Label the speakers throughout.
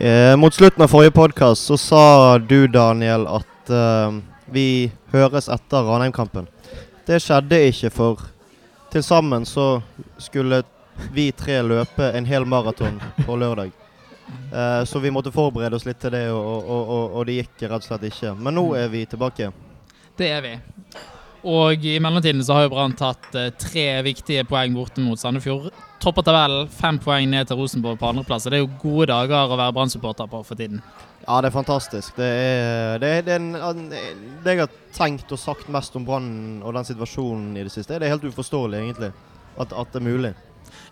Speaker 1: Eh, mot slutten av forrige podkast så sa du, Daniel, at eh, vi høres etter Ranheim-kampen. Det skjedde ikke, for til sammen så skulle vi tre løpe en hel maraton på lørdag. Eh, så vi måtte forberede oss litt til det, og, og, og, og det gikk rett og slett ikke. Men nå er vi tilbake.
Speaker 2: Det er vi. Og i mellomtiden så har jo Brann tatt eh, tre viktige poeng borte mot Sandefjord. Topper tabellen, fem poeng ned til Rosenborg på andreplass. Det er jo gode dager å være Brann-supporter på for tiden.
Speaker 1: Ja, det er fantastisk. Det er det, er, det, er det jeg har tenkt og sagt mest om Brann og den situasjonen i det siste. Det er helt uforståelig, egentlig, at, at det er mulig.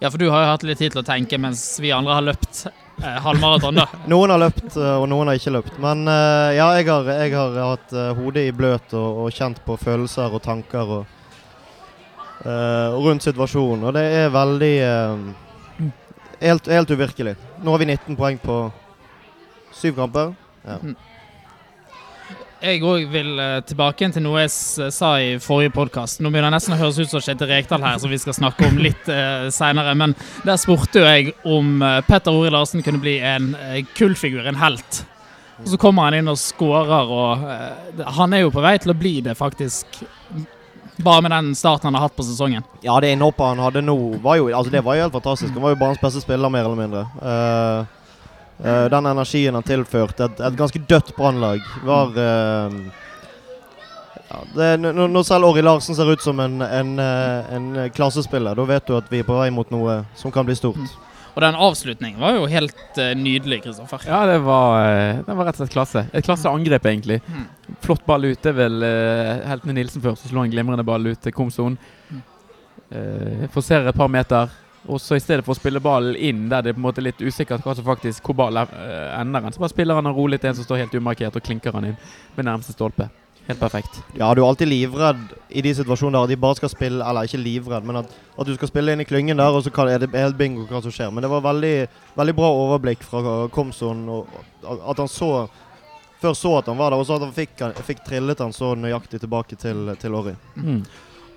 Speaker 2: Ja, for du har jo hatt litt tid til å tenke mens vi andre har løpt halvmaraton, da.
Speaker 1: noen har løpt, eh, og noen har ikke løpt. Men uh, ja, jeg har, jeg har hatt hodet i bløt og, og, kjent på følelser og tanker og, og rundt situasjonen. Og det er veldig helt, helt, uvirkelig. Nå har vi 19 poeng på syv kamper. Ja. Mm.
Speaker 2: Jeg òg vil uh, tilbake til noe jeg sa i forrige podkast. Nå begynner det nesten å høres ut som Kjetil Rekdal her, som vi skal snakke om litt uh, seinere. Men der spurte jeg om uh, Petter Ori Larsen kunne bli en kullfigur, en helt. Og så kommer han inn og skårer, og han er jo på vei til å bli det, faktisk. Bare med den starten han har hatt på sesongen.
Speaker 1: Ja, det innhoppet han hadde nå, var jo, altså det var jo helt fantastisk. Han var jo banens beste spiller, mer eller mindre. Uh, Uh, den energien han tilførte et, et ganske dødt brannlag, var uh, ja, det, Når selv Åri Larsen ser ut som en, en, eh, en, klassespiller, da vet du at vi er på vei mot noe som kan bli stort. Mm.
Speaker 2: Og den avslutningen var jo helt uh, nydelig, Kristoffer.
Speaker 3: Ja, det var, det var, rett og slett klasse. Et klasseangrep, egentlig. Mm. Flott ball ute. Vel uh, Heltene Nilsen først, så slo en glimrende ball ut til Komson. Mm. Uh, forserer et par meter. Og så i stedet for å spille ballen inn der det er på en måte litt usikkert hva som faktisk hvor ballen uh, ender, så bare spiller han rolig til en som står helt umarkert, og klinker han inn med nærmeste stolpe. Helt perfekt.
Speaker 1: Ja, du er alltid livredd i de situasjonene der de bare skal spille Eller ikke livredd, men at, at du skal spille inn i klyngen der, og så er det helt bingo hva som skjer. Men det var veldig, veldig bra overblikk fra Komson, og at han så Før så at han var der, og så at han fikk, fikk trillet han så nøyaktig tilbake til, til Orry. Mm.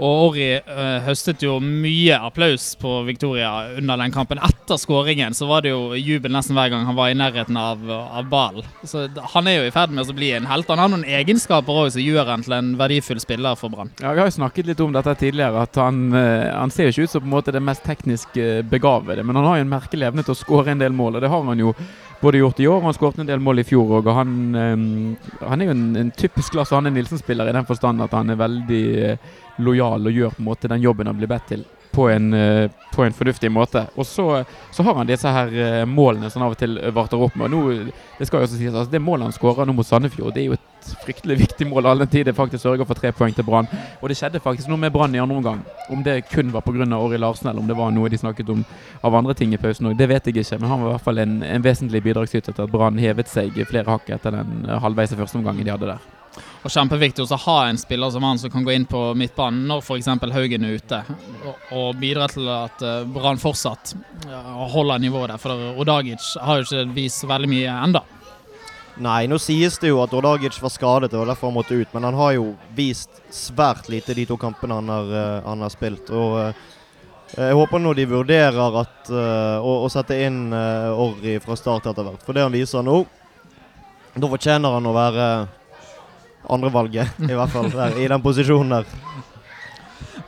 Speaker 2: Og Orri uh, høstet jo mye applaus på Victoria under den kampen. Etter skåringen så var det jo jubel nesten hver gang han var i nærheten av, av ballen. Så han er jo i ferd med å bli en helt. Han har noen egenskaper òg som gjør han til en verdifull spiller for Brann.
Speaker 3: Ja, Vi har jo snakket litt om dette tidligere, at han, uh, han ser jo ikke ut som på en måte det mest teknisk uh, begavede. Men han har jo en merkelig evne til å skåre en del mål, og det har han jo både gjort i år og han skåret en del mål i fjor òg. Han, um, han, er jo en, en typisk Lars Arne Nilsen-spiller i den forstand at han er veldig uh, lojal og gjør på en måte den jobben han blir bedt til på en, uh, på en fornuftig måte. Og så, så, har han disse her uh, målene som han av og til varter opp med. Og nå, det skal jo også sies, altså det målet han skårer nå mot Sandefjord, det er jo et fryktelig viktig mål all den tid det faktisk sørger for tre poeng til Brann. Og det skjedde faktisk noe med Brann i andre omgang. Om det kun var pga. Åri Larsen, eller om det var noe de snakket om av andre ting i pausen òg, det vet jeg ikke. Men han var i hvert fall en, en vesentlig bidragsyter til at Brann hevet seg flere hakk etter den halvveise i første omgangen de hadde der
Speaker 2: og kjempeviktig å ha en spiller som han som kan gå inn på midtbanen når f.eks. Haugen er ute, og, og bidra til at uh, Brann fortsatt uh, holder nivået der. For Odagic har jo ikke vist veldig mye enda.
Speaker 1: Nei, nå sies det jo at Odagic var skadet og derfor han måtte ut, men han har jo vist svært lite de to kampene han har, uh, han har spilt. og uh, jeg håper nå de vurderer at, uh, å, å, sette inn uh, Orri fra start etter hvert. For det han viser nå, da fortjener han å være andrevalget, i hvert fall, der, i den posisjonen der.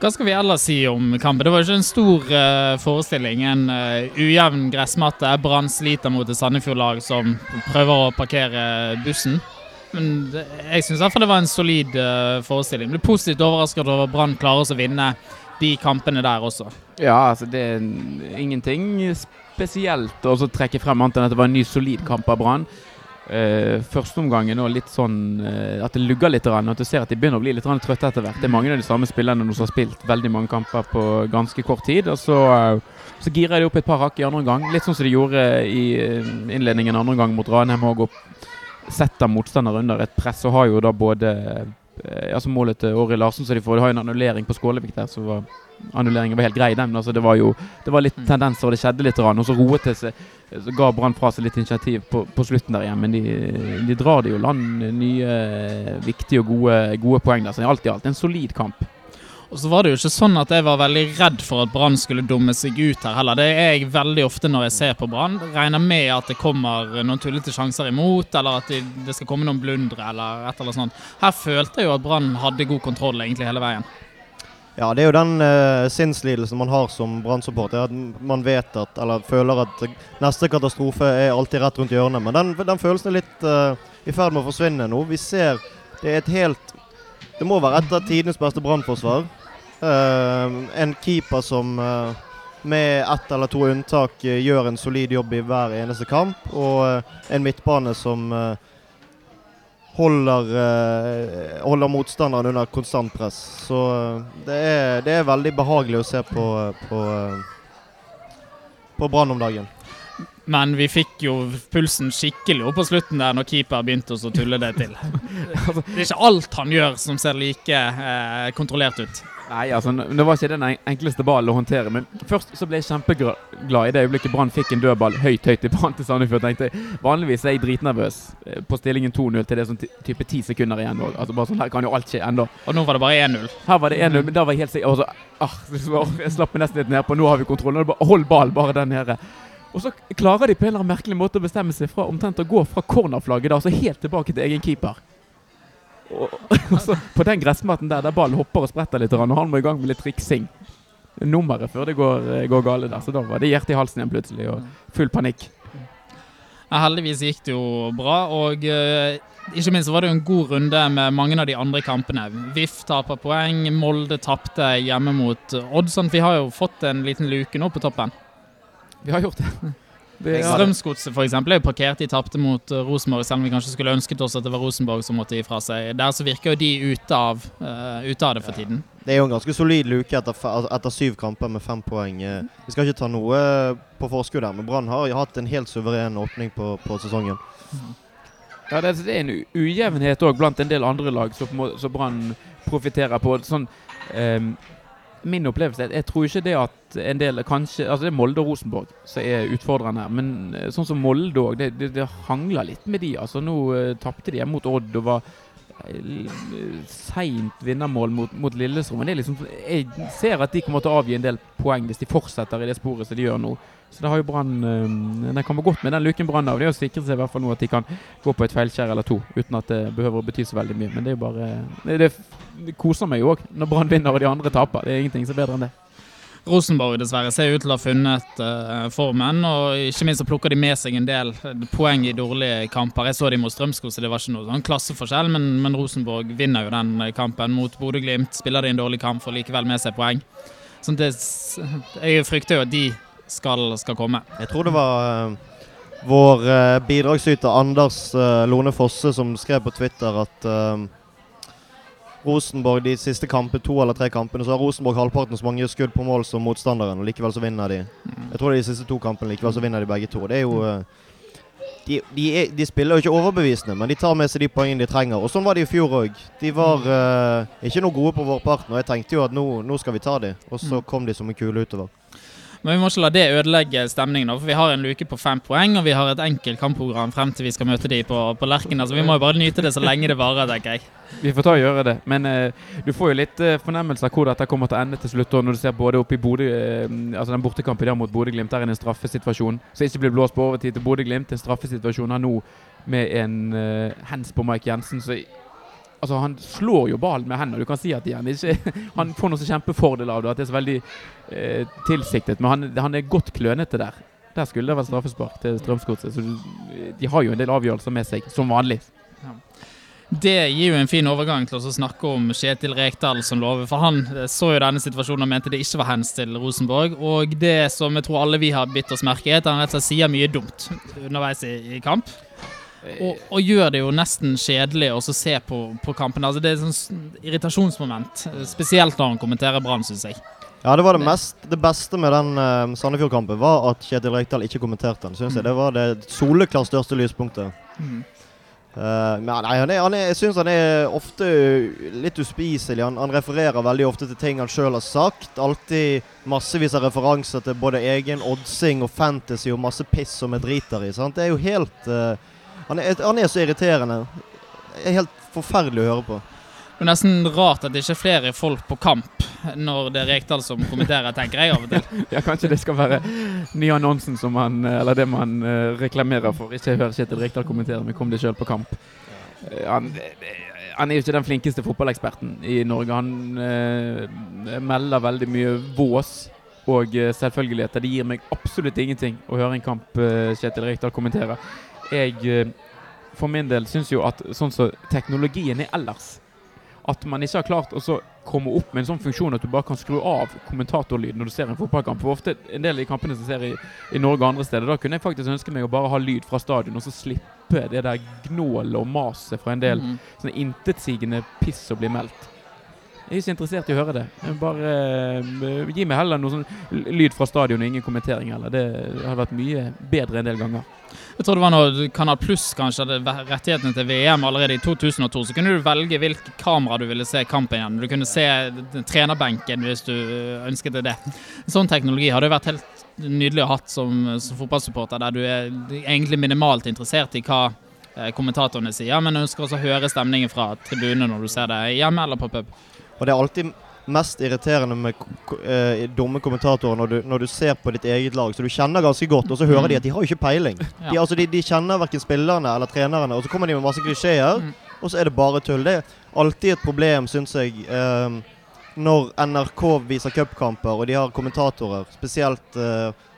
Speaker 2: Hva skal vi ellers si om kampen? Det var jo ikke en stor uh, forestilling. En uh, ujevn gressmatte. Brann sliter mot et Sandefjord-lag som prøver å parkere bussen. Men det, jeg syns det var en solid uh, forestilling. Ble positivt overrasket over at Brann klarer å vinne de kampene der også.
Speaker 3: Ja, altså det er ingenting spesielt å trekke frem, annet enn at det var en ny solid kamp av Brann. Uh, Førsteomgangen og litt sånn uh, at det lugger litt. At du ser at de begynner å bli litt trøtte etter hvert. Det er mange av de samme spillerne som har spilt veldig mange kamper på ganske kort tid. Og så, uh, så girer de opp et par hakk i andre omgang. Litt sånn som de gjorde i innledningen andre omgang mot Ranheim. Og setter motstander under et press og har jo da både altså målet til Åri Larsen, så de får de har en annullering på Skålevik der. så var Annulleringen var helt grei, den. Altså, det var jo det var litt mm. tendenser, og det skjedde litt. Og så roet det seg. Så ga Brann fra seg litt initiativ på, på, slutten der igjen. Men de, de drar det jo land nye, viktige og gode, gode poeng der. Så det er alt i alt en solid kamp.
Speaker 2: Og så var det jo ikke sånn at jeg var veldig redd for at Brann skulle dumme seg ut her heller. Det er jeg veldig ofte når jeg ser på Brann. Regner med at det kommer noen tullete sjanser imot, eller at det skal komme noen blundre eller et eller sånt. Her følte jeg jo at Brann hadde god kontroll egentlig hele veien.
Speaker 1: Ja, det er jo den uh, sinnslidelsen man har som Brann-supporter. Man vet at, eller føler at neste katastrofe er alltid rett rundt hjørnet. Men den, den følelsen er litt uh, i ferd med å forsvinne nå. Vi ser det er et helt Det må være et av tidenes beste brannforsvar. Uh, en keeper som med ett eller to unntak gjør en solid jobb i hver eneste kamp. Og en midtbane som holder, holder motstanderen under konstant press. Så det, er, det, er, veldig behagelig å se på, på, på Brann om dagen.
Speaker 2: Men vi fikk jo pulsen skikkelig opp på slutten der når keeper begynte å tulle det til. Det er ikke alt han gjør som ser like kontrollert ut.
Speaker 3: Nei, altså, det var ikke den enkleste ballen å håndtere. Men først så ble jeg kjempeglad i det øyeblikket Brann fikk en dødball høyt høyt i banen til Sandefjord. tenkte jeg, Vanligvis er jeg dritnervøs eh, på stillingen 2-0 til det er sånn type ti sekunder igjen. Altså bare sånn, Her kan jo alt skje ennå.
Speaker 2: Og nå var det bare 1-0.
Speaker 3: Her var det 1-0, men da var jeg helt sikker. Altså, ah, jeg slapp meg nesten litt ned på nå har vi kontroll. Hold ballen bare der nede. Og så klarer de på en eller annen merkelig måte å bestemme seg fra omtrent å gå fra cornerflagget da, altså helt tilbake til egen keeper. Og, og så på den gressmatten der, der ballen hopper og spretter litt, og han må i gang med litt triksing. Nummeret før det går, eh, går gale der. Så da var det hjertet i halsen igjen plutselig, og full panikk.
Speaker 2: Ja, heldigvis gikk det jo bra, og uh, ikke minst var det jo en god runde med mange av de andre kampene. VIF taper poeng, Molde tapte hjemme mot Odd. Sånn vi har jo fått en liten luke nå på toppen.
Speaker 3: Vi har gjort det.
Speaker 2: Strømsgodset f.eks. er jo parkert. De tapte mot uh, Rosenborg, selv om vi kanskje skulle ønsket oss at det var Rosenborg som måtte gi fra seg. Der så virker jo de ute av, uh, ute av det for tiden.
Speaker 1: Det er jo en ganske solid luke etter, etter syv kamper med fem poeng. Eh, vi skal ikke ta noe på forskudd her, men Brann har hatt en helt suveren åpning på, på sesongen.
Speaker 3: Ja, det er en ujevnhet òg blant en del andre lag som Brann profitterer på. Sånn um, min opplevelse Jeg tror ikke det at en del kanskje Altså det er Molde og Rosenborg som er utfordrende. Men eh, sånn som Molde òg, det, det, det, hangler litt med de. Altså Nå uh, tapte de mot Odd og var seint vinnermål mot, mot Lillestrøm. Men liksom, jeg ser at de kommer til å avgi en del poeng hvis de fortsetter i det sporet som de gjør nå. Så det har jo Brann um, Den kommer godt med den luken Brann av. Det er å sikre seg i hvert fall nå at de kan gå på et feilskjær eller to uten at det behøver å bety så veldig mye. Men det er jo bare det, det koser meg jo òg når Brann vinner og de andre taper. Det er ingenting som er bedre enn det.
Speaker 2: Rosenborg dessverre ser ut til å ha funnet uh, formen, og ikke minst så plukker de med seg en del poeng i dårlige kamper. Jeg så de mot så det var ikke noe sånn klasseforskjell, men, men Rosenborg vinner jo den kampen mot Bodø-Glimt. Spiller de en dårlig kamp, får likevel med seg poeng. Sånn det, jeg frykter jo at de skal, skal komme.
Speaker 1: Jeg tror det var vår bidragsyter Anders Lone Fosse som skrev på Twitter at Rosenborg de siste kampe, to eller tre kampene, så har Rosenborg halvparten så mange skudd på mål som motstanderen, og likevel så vinner de. Jeg tror det er de siste to kampene likevel så vinner de begge to. Det er jo de, de, er, de, spiller jo ikke overbevisende, men de tar med seg de poengene de trenger. Og sånn var de i fjor òg. De var uh, ikke noe gode på vårparten, og jeg tenkte jo at nå, nå skal vi ta dem. og så mm. kom de som en kule utover.
Speaker 2: Men vi må ikke la det ødelegge stemningen. for Vi har en luke på fem poeng, og vi har et enkelt kampprogram frem til vi skal møte de på, på Lerken. Altså, vi må jo bare nyte det så lenge det varer, tenker jeg.
Speaker 3: Vi får ta og gjøre det. Men uh, du får jo litt uh, fornemmelse av hvor dette kommer til å ende til slutt. når du ser både oppe i Bodø, uh, altså den bortekampen der mot Bodø-Glimt, der er en straffesituasjon som ikke blir blåst på overtid til Bodø-Glimt. En straffesituasjon her nå med en hands på Mike Jensen. så Altså, han slår jo ballen med hendene. Du kan si at han ikke Han får noe så kjempefordel av det, at det er så veldig eh, tilsiktet. Men han, han, er godt klønete der. Der skulle det vært straffespark til Strømsgodset. Så de har jo en del avgjørelser med seg, som vanlig.
Speaker 2: Det gir jo en fin overgang til å snakke om Kjetil Rekdal som lover. For han eh, så jo denne situasjonen og mente det ikke var hands til Rosenborg. Og det som jeg tror alle vi har bitt oss merke i, at han rett og slett sier mye dumt underveis i, i kamp. Og, og, gjør det jo nesten kjedelig å se på, på kampen. Altså, det er et sånn irritasjonsmoment, spesielt når han kommenterer Brann, syns jeg.
Speaker 1: Ja, det var det, mest, det beste med den uh, Sandefjord-kampen, var at Kjetil Rekdal ikke kommenterte den. Synes jeg. Det var det soleklart største lyspunktet. Mm. Uh, men nei, han er, han er, jeg syns han er ofte litt uspiselig. Han, han, refererer veldig ofte til ting han sjøl har sagt. Alltid massevis av referanser til både egen oddsing og fantasy og masse piss som er driter i. Sant? Det er jo helt uh, han er, han er, så irriterende. Det er helt forferdelig å høre på.
Speaker 2: Det er nesten rart at det ikke er flere folk på kamp når det er Rekdal som kommenterer, tenker jeg av og til.
Speaker 3: Ja, kanskje det skal være ny annonsen som man, eller det man uh, reklamerer for. Ikke hør Kjetil Rekdal kommentere, men kom deg sjøl på kamp. Uh, han, han, er jo ikke den flinkeste fotballeksperten i Norge. Han uh, melder veldig mye vås og selvfølgeligheter. Det gir meg absolutt ingenting å høre en kamp Kjetil Rekdal kommentere. Jeg for min del syns jo at sånn som så teknologien er ellers at man ikke har klart å komme opp med en sånn funksjon at du bare kan skru av kommentatorlyd når du ser en fotballkamp. For ofte en del av de kampene som ser i, i Norge og andre steder, da kunne jeg faktisk ønske meg å bare ha lyd fra stadion, og så slippe det der gnålet og maset fra en del mm. sånne intetsigende piss som blir meldt. Jeg er ikke interessert i å høre det. Bare uh, Gi meg heller noe sånn lyd fra stadion og ingen kommentering heller. Det hadde vært mye bedre en del ganger.
Speaker 2: Jeg tror det var når Kanal Pluss kanskje hadde rettighetene til VM allerede i 2002. Så kunne du velge hvilket kamera du ville se kampen igjen. Du kunne se trenerbenken hvis du ønsket det. Sånn teknologi hadde vært helt nydelig å ha som, som fotballsupporter, der du er egentlig minimalt interessert i hva eh, kommentatorene sier, men ønsker også å høre stemningen fra tribunen når du ser det hjemme eller på pub.
Speaker 1: Og det er alltid mest irriterende med eh, dumme kommentatorer når du, når du, ser på ditt eget lag, så du kjenner ganske godt, og så hører mm. de at de har jo ikke peiling. Ja. De, altså, de, de, kjenner verken spillerne eller trenerne, og så kommer de med masse klisjeer, mm. og så er det bare tull. Det er alltid et problem, syns jeg, eh, når NRK viser cupkamper, og de har kommentatorer, spesielt eh,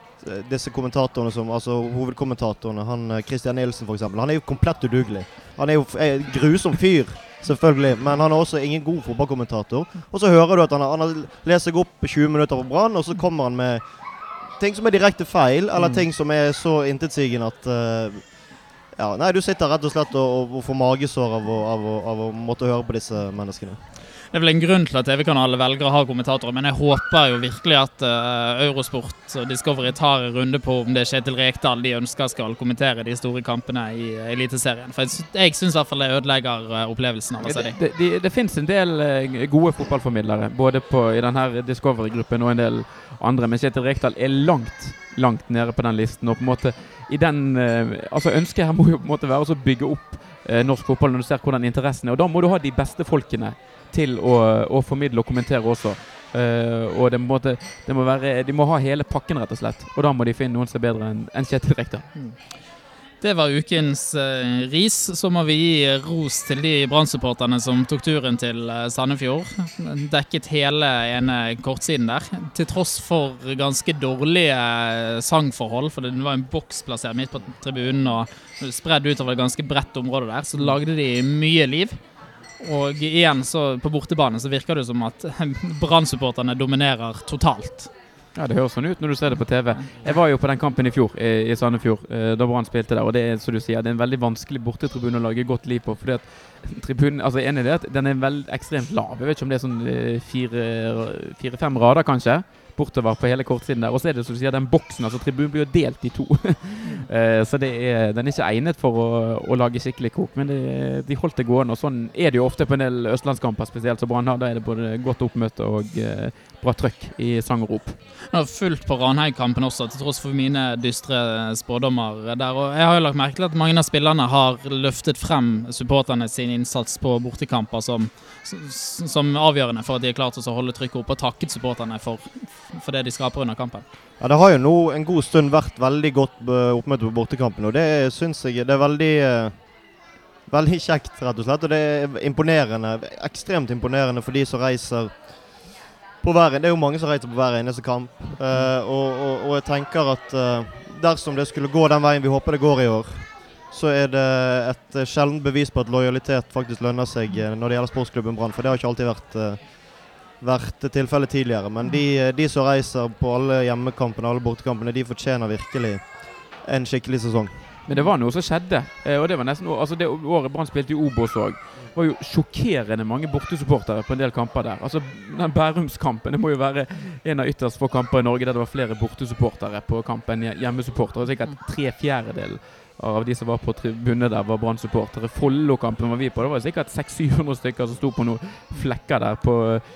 Speaker 1: disse kommentatorene som Altså hovedkommentatorene, han Christian Nilsen f.eks. Han er jo komplett udugelig. Han er jo en grusom fyr. Selvfølgelig. Men han er også ingen god fotballkommentator. Og så hører du at han han leser seg opp 20 minutter på Brann, og så kommer han med ting som er direkte feil, eller mm. ting som er så intetsigende at uh, ja, Nei, du sitter rett og slett og, og får magesår av av, å, av å måtte høre på disse menneskene.
Speaker 2: Det er vel en grunn til at TV-kanalene velger å ha kommentatorer, men jeg håper jo virkelig at uh, Eurosport og Discovery tar en runde på om det er Kjetil Rekdal de ønsker skal kommentere de store kampene i uh, Eliteserien. For jeg, jeg syns i hvert fall det ødelegger uh, opplevelsen av å se dem.
Speaker 3: Det, det, det finnes en del gode fotballformidlere, både på, i denne Discovery-gruppen og en del andre, men Kjetil Rekdal er langt, langt nede på den listen. og på en måte i den, altså Ønsket her må jo på en måte være å bygge opp norsk fotball når du ser hvordan interessen er. Og da må du ha de beste folkene til å, å formidle og kommentere også. Uh, og det må, det må være, de må ha hele pakken, rett og slett. Og da må de finne noen som er bedre enn en Kjetil Rekdal. Mm.
Speaker 2: Det var ukens uh, ris. Så må vi gi ros til de Brann-supporterne som tok turen til uh, Sandefjord. Dekket hele ene kortsiden der. Til tross for ganske dårlige sangforhold, for det var en boks plassert midt på tribunen og spredd utover et ganske bredt område der, så lagde de mye liv. Og igjen, så på bortebane så virker det som at Brann-supporterne dominerer totalt.
Speaker 3: Ja, Det høres sånn ut når du ser det på TV. Jeg var jo på den kampen i fjor, i, i Sandefjord, eh, da Brann spilte der. Og det er som du sier, det er en veldig vanskelig bortetribune å lage godt liv på. fordi at tribunen, altså en idé den er vel ekstremt lav. Jeg vet ikke om det er sånn eh, fire-fem fire, rader, kanskje bortover på hele kortsiden der. Og så er det som du sier, den boksen. altså Tribunen blir jo delt i to. uh, så er, den er ikke egnet for å, å lage skikkelig kok, men det, de holdt det gående. Og sånn er det jo ofte på en del østlandskamper, spesielt som Brann har. Da er det både godt oppmøte og uh, bra trøkk i sang og rop.
Speaker 2: Det var fullt på Ranheim-kampen også, til tross for mine dystre spådommer der. Og jeg har jo lagt merke til at mange av spillerne har løftet frem supporterne sin innsats på bortekamper som, som avgjørende for at de har klart å holde trykket oppe, og takket supporterne for, for det de skaper under kampen.
Speaker 1: Ja, Det har jo nå en god stund vært veldig godt eh, oppmøte på bortekampen, og det syns jeg det er veldig eh, Veldig kjekt, rett og slett. Og det er imponerende. Ekstremt imponerende for de som reiser på hver, Det er jo mange som reiser på hver eneste kamp. Uh, og, og, og, jeg tenker at uh, dersom det skulle gå den veien vi håper det går i år, så er det et uh, sjeldent bevis på at lojalitet faktisk lønner seg når det gjelder sportsklubben Brann. For det har ikke alltid vært, vært tilfellet tidligere. Men de, de, som reiser på alle hjemmekampene alle bortekampene, de fortjener virkelig en skikkelig sesong.
Speaker 3: Men det var noe som skjedde. og det var nesten altså Det året Brann spilte i Obos òg var jo sjokkerende mange bortesupportere på en del kamper der. Altså, den Bærumskampen det må jo være en av ytterst få kamper i Norge der det var flere bortesupportere på kampen enn hjemmesupportere. Sikkert tre fjerdedeler av de som var på tribunen der, var Brann-supportere. Follo-kampen var vi på. Det var sikkert 600-700 stykker som sto på noen flekker der på eh,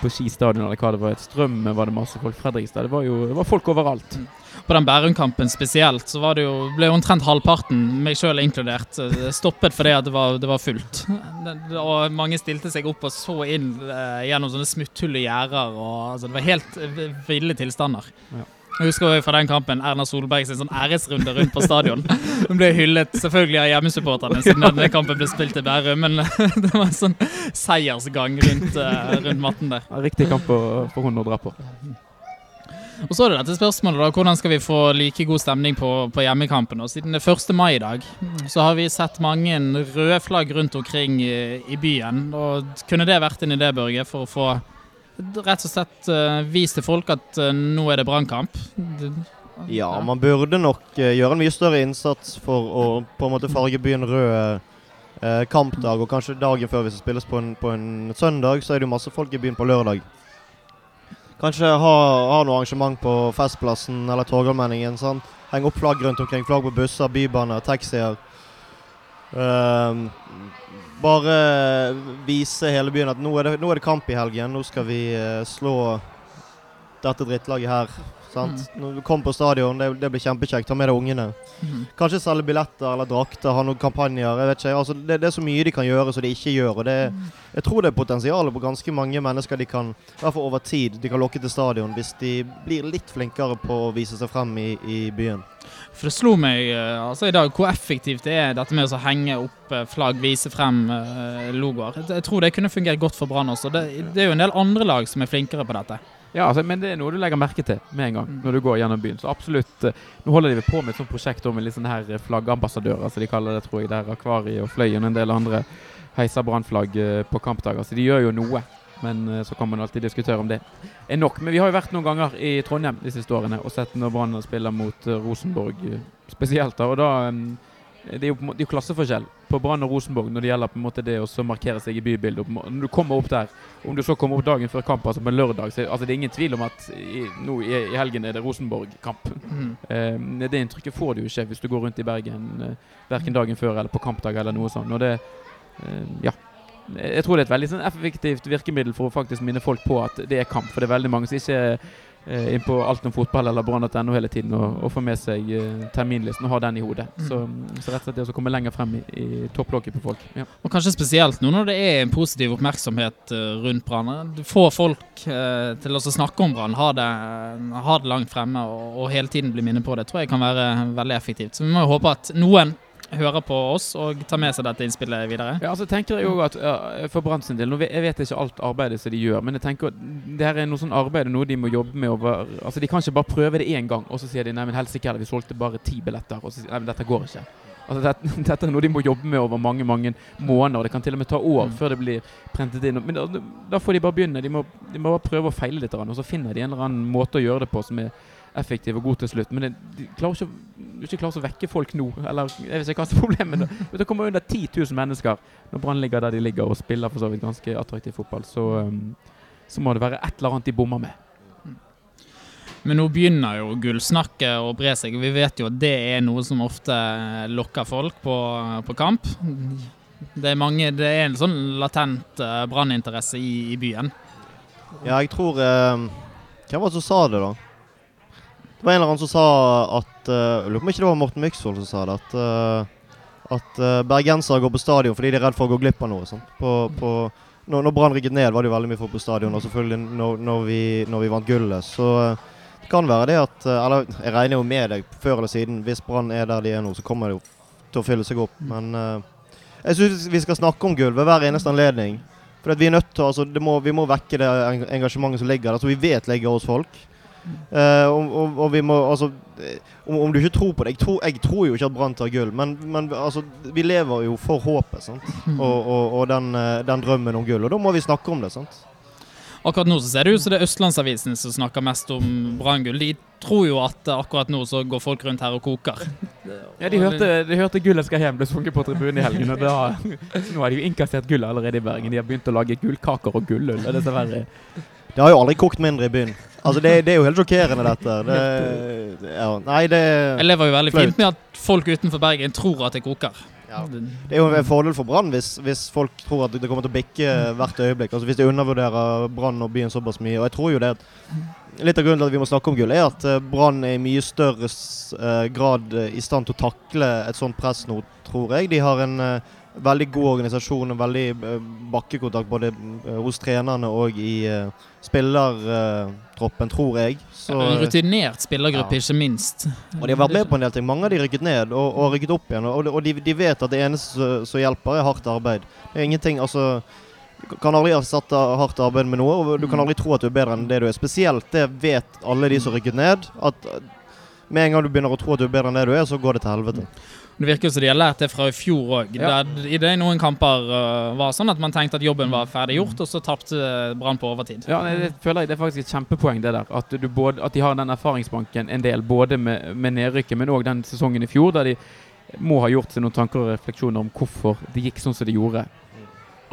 Speaker 3: på Ski stadion eller hva det var. Et Strøm var det masse folk. Fredrikstad. Det var jo det var folk overalt.
Speaker 2: På den Bærum-kampen spesielt så var det jo, ble jo omtrent halvparten, meg sjøl inkludert, eh, stoppet fordi at det var, det var fullt. Og mange stilte seg opp og så inn eh, gjennom sånne smutthull i gjerder. altså, Det var helt eh, ville tilstander.
Speaker 3: Ja.
Speaker 2: Jeg husker fra den kampen Erna Solberg sin sånn æresrunde rundt på stadion. Hun ble hyllet selvfølgelig av hjemmesupporterne siden denne kampen ble spilt i Bærum, men det var en sånn seiersgang rundt, eh, rundt matten der.
Speaker 3: Riktig kamp for hun å dra på.
Speaker 2: Og så er det dette spørsmålet da, hvordan skal vi få like god stemning på, på hjemmekampen? Og siden det er 1. mai i dag, så har vi sett mange røde flagg rundt omkring i, i byen. Og kunne det vært en idé, Børge, for å få rett og slett eh, vist til folk at eh, nå er det brannkamp?
Speaker 1: Ja, man burde nok eh, gjøre en mye større innsats for å på en måte farge byen rød kampdag, og kanskje dagen før hvis det spilles på en, på en søndag, så er det jo masse folk i byen på lørdag. Kanskje ha, ha noe arrangement på Festplassen eller Torgallmenningen. sant? Henge opp flagg rundt omkring. Flagg på busser, bybaner, taxier. Ehm, bare vise hele byen at nå er, det, nå er det kamp i helgen. Nå skal vi eh, slå dette drittlaget her. Sant? Mm. kommer på stadion, det, det blir kjempekjekt. Ta med deg ungene.
Speaker 2: Mm.
Speaker 1: Kanskje selge billetter eller drakter, ha noen kampanjer. jeg vet ikke. Altså, det, det er så mye de kan gjøre som de ikke gjør. og det, Jeg tror det er potensial på ganske mange mennesker de kan, i hvert fall over tid, de kan lokke til stadion hvis de blir litt flinkere på å vise seg frem i, i byen.
Speaker 2: For det slo meg eh, altså i dag hvor effektivt det er dette med å henge opp eh, flagg, vise frem eh, logoer. Jeg- tror det kunne fungert godt for Brann også. Det, det er jo en del andre lag som er flinkere på dette.
Speaker 3: Ja, altså, men det er noe du legger merke til med en gang
Speaker 2: Mm.
Speaker 3: når du går gjennom byen. Så absolutt. Nå holder de på med et sånt prosjekt med litt sånne her flaggambassadører, som de kaller det, tror jeg. Der Akvariet og Fløyen og en del andre heiser brannflagg på kampdager. Så de gjør jo noe. Men eh, så kan man alltid diskutere om det er nok. Men vi har jo vært noen ganger i Trondheim de siste årene og sett når Brann spiller mot eh, Rosenborg eh, spesielt. da, og da det er jo det er jo klasseforskjell på Brann og Rosenborg når det gjelder på en måte det å så markere seg i bybildet. Når du kommer opp der, om du så kommer opp dagen før kamp, altså på en lørdag, så altså det er ingen tvil om at i, nå i, i helgen er det Rosenborg-kamp.
Speaker 2: Mm.
Speaker 3: Eh, det inntrykket får du jo ikke hvis du går rundt i Bergen eh, verken dagen før eller på kampdag eller noe sånt. Og det, eh, ja. Jeg tror det er et veldig sånn effektivt virkemiddel for å faktisk minne folk på at det er kamp. For det er veldig mange som ikke er eh, inn på alt om fotball eller brann.no hele tiden og, og får med seg eh, terminlisten og har den i hodet.
Speaker 2: Mm.
Speaker 3: Så, så rett og slett det å komme lenger frem i, i topplokket på folk. Ja.
Speaker 2: Og kanskje spesielt nå når det er en positiv oppmerksomhet eh, rundt Brann. Du får folk eh, til å snakke om Brann, ha, det- ha det langt fremme og, og hele tiden bli minnet på det, tror jeg kan være veldig effektivt. Så vi må jo håpe at noen hører på oss og tar med seg dette innspillet videre.
Speaker 3: Ja, altså tenker jeg jo at uh, For Brann sin del, nå jeg vet ikke alt arbeidet som de gjør, men jeg tenker at det her er noe sånn arbeid noe de må jobbe med over Altså De kan ikke bare prøve det én gang, og så sier de nei, men helsike heller, vi solgte bare ti billetter. Og så sier de nei, men dette går ikke. Altså dette, dette er noe de må jobbe med over mange mange måneder. Det kan til og med ta år
Speaker 2: Mm.
Speaker 3: før det blir prentet inn. Men da, da får de bare begynne. De må, de må bare prøve å feile litt, og så finner de en eller annen måte å gjøre det på som er effektiv og god til slutt. Men det, de klarer ikke, ikke klarer å vekke folk nå. Eller jeg vet ikke hva som er problemet. Men Det kommer under 10 000 mennesker når Brann ligger der de ligger og spiller for så vidt ganske attraktiv fotball. Så, så må det være et eller annet de bommer med.
Speaker 2: Men nå begynner jo gullsnakket å bre seg, vi vet jo at det er noe som ofte lokker folk på, på kamp. Det er, mange, det er en sånn latent uh, branninteresse i, i byen.
Speaker 1: Ja, jeg tror eh, Hvem var det som sa det, da? Det var en eller annen som sa at eh, Jeg lurer på om ikke det var Morten Myksvold som sa det. At, eh, at eh, bergensere går på stadion fordi de er redd for å gå glipp av noe. Sånn. På, på, når når Brann rykket ned, var det jo veldig mye folk på stadion. Og selvfølgelig når, når, vi, når vi vant gullet. Så det kan være det at Eller jeg regner jo med deg før eller siden. Hvis Brann er der de er nå, så kommer det jo til å fylle seg opp. Men eh, jeg syns vi skal snakke om gull ved hver eneste anledning. For at vi er nødt til, altså, det må, Vi må vekke det engasjementet som ligger der, som vi vet ligger hos folk. Eh, og, og, og vi må altså om, om du ikke tror på det Jeg tror, jeg tror jo ikke at Brann tar gull, men, men altså, vi lever jo for håpet. sant? Og, og, og den, eh, den drømmen om gull. Og da må vi snakke om det. sant?
Speaker 2: Akkurat nå så ser det ut som det er Østlandsavisen som snakker mest om Branngull. De tror jo at akkurat nå så går folk rundt her og koker.
Speaker 3: Ja, De hørte, de hørte 'Gullet skal hjem' ble sunget på tribunen i helgen. og da, Nå har de jo innkassert gullet allerede i Bergen. De har begynt å lage gullkaker og gulløl. og Det
Speaker 1: har jo aldri kokt mindre i byen. Altså, Det, det er jo helt sjokkerende, dette. Det, ja, nei, det
Speaker 2: Jeg lever jo veldig fint med at folk utenfor Bergen tror at det koker.
Speaker 1: Ja. Det er jo en fordel for Brann hvis, hvis, folk tror at det kommer til å bikke hvert øyeblikk. Altså Hvis de undervurderer Brann og byen såpass mye. Og jeg tror jo det at Litt av grunnen til at vi må snakke om gull, er at eh, Brann er i mye større uh, grad i stand til å takle et sånt press nå, tror jeg. De har en veldig god organisasjon og veldig uh, bakkekontakt både hos trenerne og i spillertroppen, tror jeg.
Speaker 2: Så, en rutinert spillergruppe, ja. ikke minst.
Speaker 1: Og De har vært med på en del ting. Mange av de rykket ned og, og rykket opp igjen. Og, og de, de, vet at det eneste som hjelper, er hardt arbeid. Det er ingenting, altså Du kan aldri ha satt hardt arbeid med noe, og du kan mm. aldri tro at du er bedre enn det du er. Spesielt det vet alle de som rykket ned. At med en gang du begynner å tro at du er bedre enn det du er, så går det til helvete.
Speaker 2: Det virker som de har lært det fra i fjor òg. Ja. I det noen kamper uh, var sånn at man tenkte at jobben var ferdig gjort, og så tapte Brann på overtid.
Speaker 3: Ja, det, føler jeg det er faktisk et kjempepoeng, det der. At, både, at de har den erfaringsbanken en del, både med, med nedrykket, men òg den sesongen i fjor, der de må ha gjort seg noen tanker og refleksjoner om hvorfor det gikk sånn som det gjorde.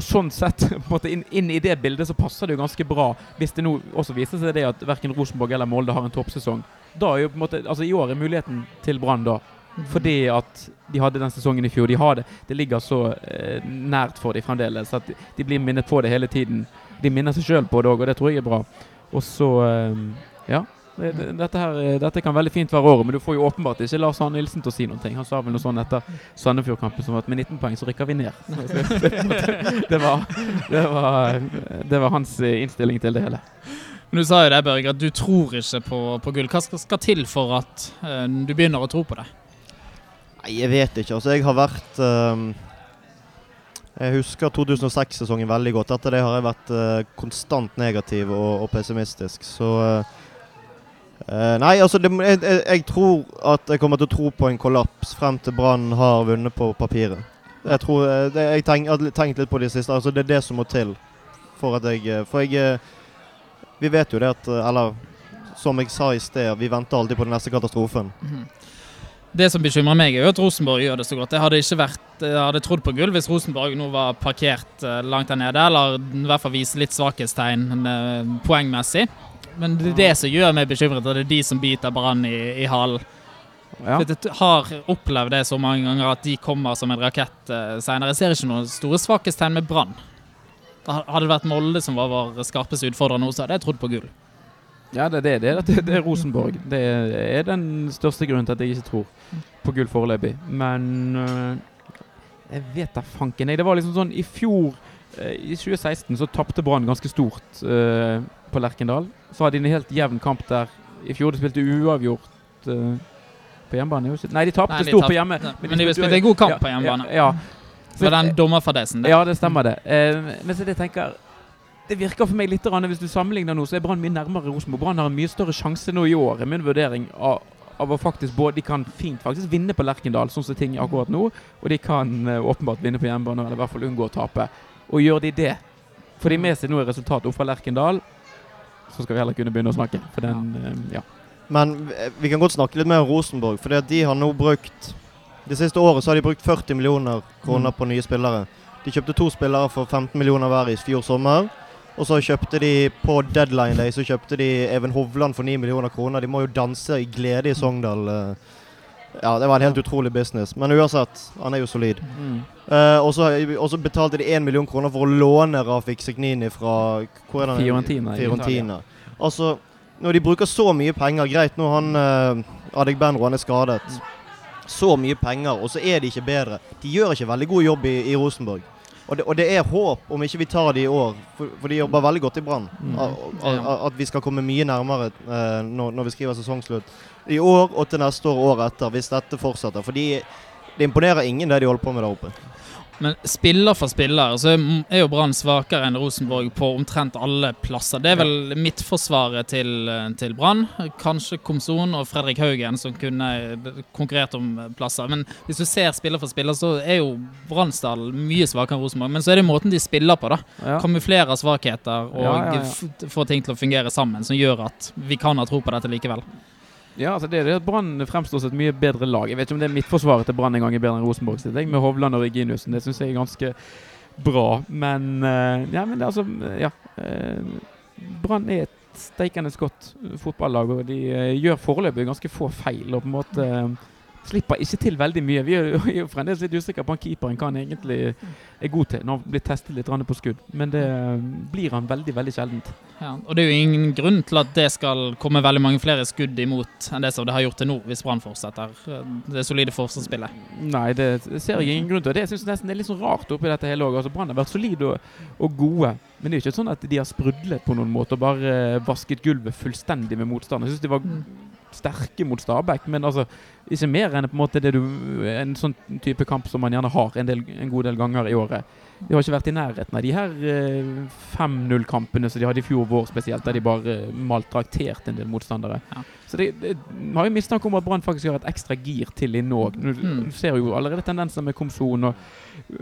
Speaker 3: Og sånn sett, på en måte inn, inn, i det bildet så passer det jo ganske bra, hvis det nå også viser seg det at verken Rosenborg eller Molde har en toppsesong. Da er jo på en måte, altså I år er muligheten til Brann da fordi at de hadde den sesongen i fjor. De har det. Det ligger så eh, nært for dem fremdeles at de blir minnet på det hele tiden. De minner seg sjøl på det òg, og det tror jeg er bra. Og så eh, Ja. Dette, her, eh, dette kan veldig fint være året, men du får jo åpenbart ikke Lars Arne Nilsen til å si noe. Han sa vel noe sånn etter Sandefjord-kampen som at med 19 poeng så rykker vi ned. Det var, det var, det var hans eh, innstilling til det hele.
Speaker 2: Men Du sa jo det, Børge, at du tror ikke på, på gull. Hva skal, skal til for at uh, du begynner å tro på det?
Speaker 1: Nei, jeg vet ikke. Altså, jeg har vært um, Jeg husker 2006-sesongen veldig godt. Etter det har jeg vært uh, konstant negativ og, og pessimistisk. Så uh, Nei, altså det, jeg, jeg, tror at jeg kommer til å tro på en kollaps frem til Brann har vunnet på papiret. Jeg tror det, Jeg tenk, har tenkt litt på det siste. Altså Det er det som må til for at jeg For jeg Vi vet jo det at Eller som jeg sa i sted, vi venter alltid på den neste katastrofen. Mm -hmm.
Speaker 2: Det som bekymrer meg, er jo at Rosenborg gjør det så godt. Jeg hadde ikke vært, jeg hadde trodd på gull hvis Rosenborg nå var parkert eh, langt der nede, eller i hvert fall vise litt svakhetstegn eh, poengmessig. Men det er det som gjør meg bekymret, og det er de som biter Brann i, i halen. Ja. Jeg har opplevd det så mange ganger at de kommer som en rakett senere. Jeg ser ikke noen store svakhetstegn med Brann. Hadde det vært Molde som var vår skarpeste utfordrer nå, så hadde jeg trodd på gull.
Speaker 3: Ja, det er det. Det, det er Rosenborg. Det er den største grunnen til at jeg ikke tror på gull foreløpig. Men øh, jeg vet da fanken. Det var liksom sånn i fjor, øh, i 2016, så tapte Brann ganske stort øh, på Lerkendal. Så hadde de en helt jevn kamp der. I fjor de spilte uavgjort på hjemmebane. Nei, de tapte stort på hjemme.
Speaker 2: Men, men de, de spilte en god kamp ja, på hjemmebane.
Speaker 3: Ja, ja.
Speaker 2: Så, det var den dommerfadesen.
Speaker 3: Ja, det stemmer det. Men så det tenker det virker for meg litt Hvis du sammenligner nå, så er Brann mye nærmere Rosenborg. Brann har en mye større sjanse nå i år, i min vurdering, av, av å faktisk både De kan fint faktisk vinne på Lerkendal, sånn som ting er akkurat nå, og de kan uh, åpenbart vinne på hjemmebane, eller i hvert fall unngå å tape. Og gjør de det, får de med seg noe resultat opp fra Lerkendal, så skal vi heller kunne begynne å snakke. For den, uh, ja.
Speaker 1: Men vi kan godt snakke litt mer om Rosenborg, for de har nå brukt Det siste året så har de brukt 40 millioner kroner mm. på nye spillere. De kjøpte to spillere for 15 millioner hver i fjor sommer. Og så kjøpte de på deadline day så kjøpte de Even Hovland for 9 millioner kroner. De må jo danse i glede i Sogndal. Eh. Ja, det var en helt utrolig business. Men uansett, han er jo solid. Mm. Uh, og så betalte de 1 million kroner for å låne Rafik Signini fra
Speaker 3: Fiorentina.
Speaker 1: Fiorentina. Altså, når de bruker så mye penger Greit, nå han uh, Adegbenro han er skadet. Så mye penger, og så er de ikke bedre. De gjør ikke veldig god jobb i, i Rosenborg. Og det, og det, er håp, om ikke vi tar det i år, for, for de jobber veldig godt i Brann, mm. at vi skal komme mye nærmere uh, når, når, vi skriver sesongslutt. I år og til neste år og året etter, hvis dette fortsetter. For det imponerer ingen det de holder på med der oppe.
Speaker 2: Men spiller for spiller så er jo Brann svakere enn Rosenborg på omtrent alle plasser. Det er vel midtforsvaret til, til Brann. Kanskje Komson og Fredrik Haugen som kunne konkurrert om plasser. Men hvis du ser spiller for spiller, så er jo Brannsdal mye svakere enn Rosenborg. Men så er det måten de spiller på, da. Ja. Kamuflerer svakheter og ja, ja, får ting til å fungere sammen, som gjør at vi kan ha tro på dette likevel.
Speaker 3: Ja, altså det er det at Brann fremstår som et mye bedre lag. Jeg vet ikke om det er midtforsvaret til Brann en gang er bedre enn Rosenborg sitt, med Hovland og Reginussen. Det syns jeg er ganske bra. Men uh, ja, men det er altså Ja. Uh, Brann er et steikende godt fotballag, og de uh, gjør foreløpig ganske få feil. Og på en måte slipper ikke til veldig mye. Vi er jo- fremdeles litt usikre på om keeperen kan egentlig er god til når han blir testet litt på skudd. Men det eh, blir han veldig, veldig sjeldent.
Speaker 2: Ja, og det er jo ingen grunn til at det skal komme veldig mange flere skudd imot enn det som det har gjort til nå, hvis Brann fortsetter det solide forsvarsspillet.
Speaker 3: Nei, det ser jeg ingen grunn til. Det synes jeg nesten er litt sånn rart oppi dette hele òg. Altså, Brann har vært solide og, og gode, men det er jo ikke sånn at de har sprudlet på noen måte og bare eh, vasket gulvet fullstendig med motstand. Jeg syns de var sterke mot Stabæk, men altså ikke mer enn på en måte det du En sånn type kamp som man gjerne har en, del, en god del ganger i året. De har ikke vært i nærheten av de her eh, 5-0-kampene som de hadde i fjor vår spesielt, der de bare maltrakterte en del motstandere.
Speaker 2: Ja.
Speaker 3: Så det, det har jo mistanke om at Brann faktisk har et ekstra gir til inne òg. Du,
Speaker 2: Mm.
Speaker 3: du ser jo allerede tendenser med Komson, og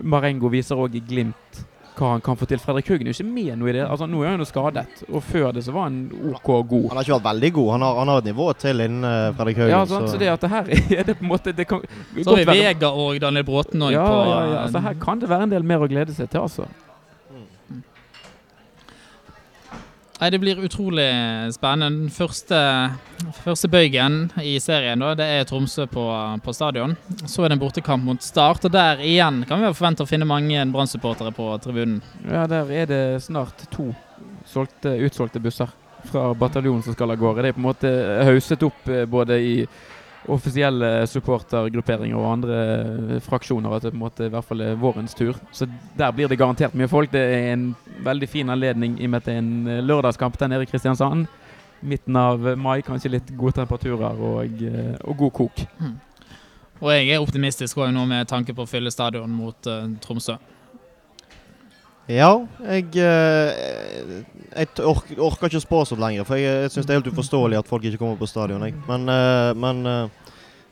Speaker 3: Marengo viser òg i glimt hva han kan få til. Fredrik Haugen er jo ikke med noe i det. Altså, nå er han jo skadet, og før det så var han OK god.
Speaker 1: Han har ikke vært veldig god. Han har, han har et nivå til innen uh, Fredrik Haugen.
Speaker 3: Ja, sant? så det at det her er det på en måte det kan
Speaker 2: Så har vi Vega og Daniel Bråten òg
Speaker 3: ja,
Speaker 2: på
Speaker 3: ja, ja. Så her kan det være en del mer å glede seg til, altså.
Speaker 2: Nei, Det blir utrolig spennende. Den første, første bøygen i serien da, det er Tromsø på, på stadion. Så er det en bortekamp mot Start, og der igjen kan vi forvente å finne mange Brann-supportere på tribunen.
Speaker 3: Ja, der er det snart to solgte, utsolgte busser fra bataljonen som skal av gårde. Det er på en måte hauset opp eh, både i offisielle supportergrupperinger og andre eh, fraksjoner at det på en måte i hvert fall er vårens tur. Så der blir det garantert mye folk. Det er en veldig fin anledning i og med at det er en eh, lørdagskamp der nede i Kristiansand. Midten av mai, kanskje litt gode temperaturer og, eh, og god kok.
Speaker 2: Og jeg er optimistisk også nå med tanke på å fylle stadion mot uh, Tromsø.
Speaker 1: Ja, jeg, eh, jeg ork, orker ikke å spå så lenger, for jeg, jeg syns det er helt uforståelig at folk ikke kommer på stadion. Jeg. Men, eh, men eh,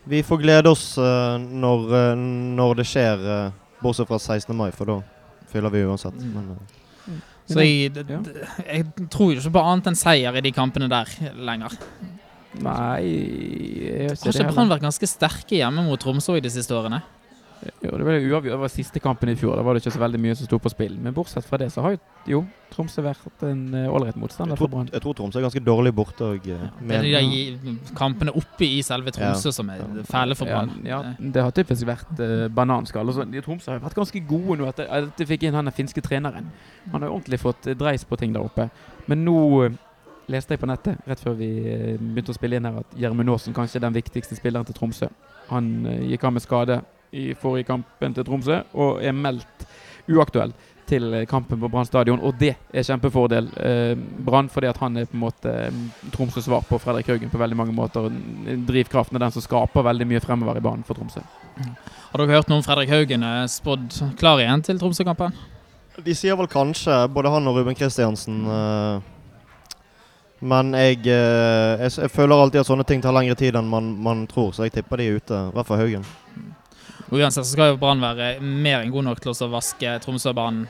Speaker 1: vi får glede oss når, når det skjer, bortsett fra 16. mai, for da fyller vi uansett.
Speaker 3: Mm.
Speaker 1: Men,
Speaker 2: Så jeg, jeg tror jo ikke på annet enn seier i de kampene der lenger.
Speaker 3: Nei jeg gjør
Speaker 2: Har
Speaker 3: ikke det
Speaker 2: ikke. Brann vært ganske sterke hjemme mot Tromsø i de siste årene?
Speaker 3: Jo, det var uavgjort. Det var siste kampen i fjor. Da var det ikke så veldig mye som sto på spill. Men bortsett fra det så har jo, jo Tromsø vært en eh, ålreit motstander
Speaker 1: jeg,
Speaker 3: for
Speaker 1: tror,
Speaker 3: Brann.
Speaker 1: jeg tror Tromsø er ganske dårlig borte òg.
Speaker 2: Det er de der kampene oppe i selve Tromsø som er
Speaker 1: Ja.
Speaker 2: fæle for Brann.
Speaker 3: ja, det har typisk vært uh, bananskall. Altså, Tromsø har vært ganske gode nå etter at de fikk inn han finske treneren. Han har ordentlig fått eh, dreis på ting der oppe. Men nå eh, leste jeg på nettet rett før vi eh, begynte å spille inn her at Gjermund Aasen kanskje er den viktigste spilleren til Tromsø. Han eh, gikk av med skade i forrige kampen til Tromsø og er meldt uaktuell til kampen på Brann stadion, og det er kjempefordel eh, Brann, fordi at han er på en måte eh, Tromsøs svar på Fredrik Haugen på veldig mange måter. Drivkraften er den som skaper veldig mye fremover i banen for Tromsø.
Speaker 2: Har dere hørt noe om Fredrik Haugen er spådd klar igjen til Tromsø-kampen?
Speaker 1: De sier vel kanskje, både han og Ruben Kristiansen. eh, men jeg, eh, jeg, jeg føler alltid at sånne ting tar lengre tid enn man, man tror, så jeg tipper de er ute. I hvert fall Haugen.
Speaker 2: Uansett så skal jo Brann være mer enn god nok til å vaske Tromsø-banen.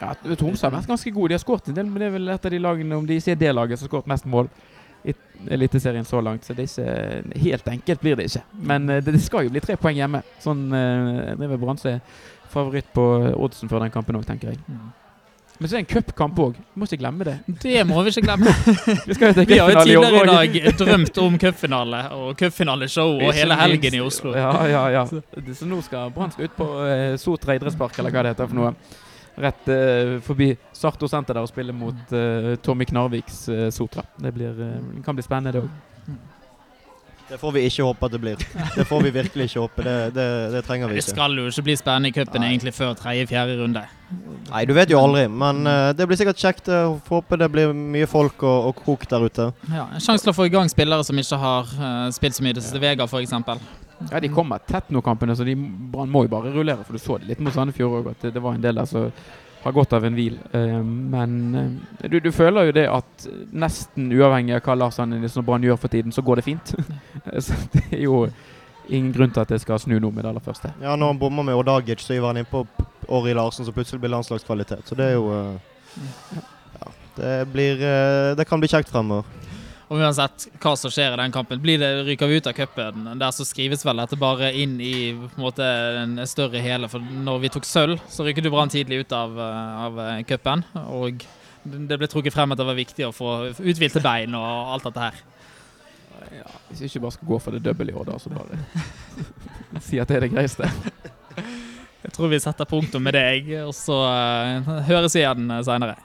Speaker 3: Ja, Tromsø har vært ganske gode. De har skåret en del, men det er vel et av de lagene, om de ikke er det laget som har skåret mest mål i Eliteserien så langt. Så det er ikke helt enkelt blir det ikke. Men eh, det, det skal jo bli tre poeng hjemme. Sånn uh, driver Brann som favoritt på oddsen før den kampen òg, tenker jeg. Men så er det en cupkamp òg. Må ikke glemme det.
Speaker 2: Det må vi ikke glemme.
Speaker 3: Vi
Speaker 2: Vi har jo tidligere i dag drømt om cupfinale og cupfinaleshow og hele helgen i. Oslo.
Speaker 3: Ja, ja, ja. Så nå skal Brann ut på uh, Sotra idrettspark, eller hva det heter for noe. Rett eh, forbi Sarto senter der og spille mot eh, Tommy Knarviks eh, Sotra. Det blir, eh, kan bli spennende, det òg.
Speaker 1: Det får vi ikke håpe at det blir. Det får vi virkelig ikke håpe. Det, det, det trenger vi
Speaker 2: Det
Speaker 1: ikke.
Speaker 2: skal jo ikke bli spennende i cupen egentlig før tredje-fjerde runde.
Speaker 1: Nei, du vet jo aldri. Men uh, det blir sikkert kjekt. Jeg får håpe det blir mye folk og, og kok der ute.
Speaker 2: Ja, en sjanse til å få i gang spillere som ikke har uh, spilt så mye i det siste. Vega f.eks.
Speaker 3: Ja, de kommer tett nå, kampene, så de Brann må jo bare rullere. For du så det litt mot Sandefjord òg, at det, det var en del der som har godt av en hvil. Eh, men eh, du, du føler jo det at nesten uavhengig av hva Lars Arne Nilsen og Brann gjør for tiden, så går det fint. så det er jo ingen grunn til at det skal snu noe med det aller første.
Speaker 1: Ja, Når han bommer med Odagic, så hiver han innpå Åri Larsen, så plutselig blir landslagskvalitet. Så det er jo eh, Ja. Det, blir, eh, det kan bli kjekt fremover.
Speaker 2: Og uansett hva som skjer i den kampen, blir det, ryker vi ut av cupen, der så skrives vel dette bare inn i på en måte en større hele. For når vi tok sølv, så rykket du Brann tidlig ut av, eh, av eh, cupen. Og det ble trukket frem at det var viktig å få uthvilte bein og alt dette her.
Speaker 3: ja, Hvis vi ikke bare skal gå for det double i år, da, så bare si at det er det greieste.
Speaker 2: Jeg tror vi setter punktum med deg, og så uh, høres vi igjen seinere.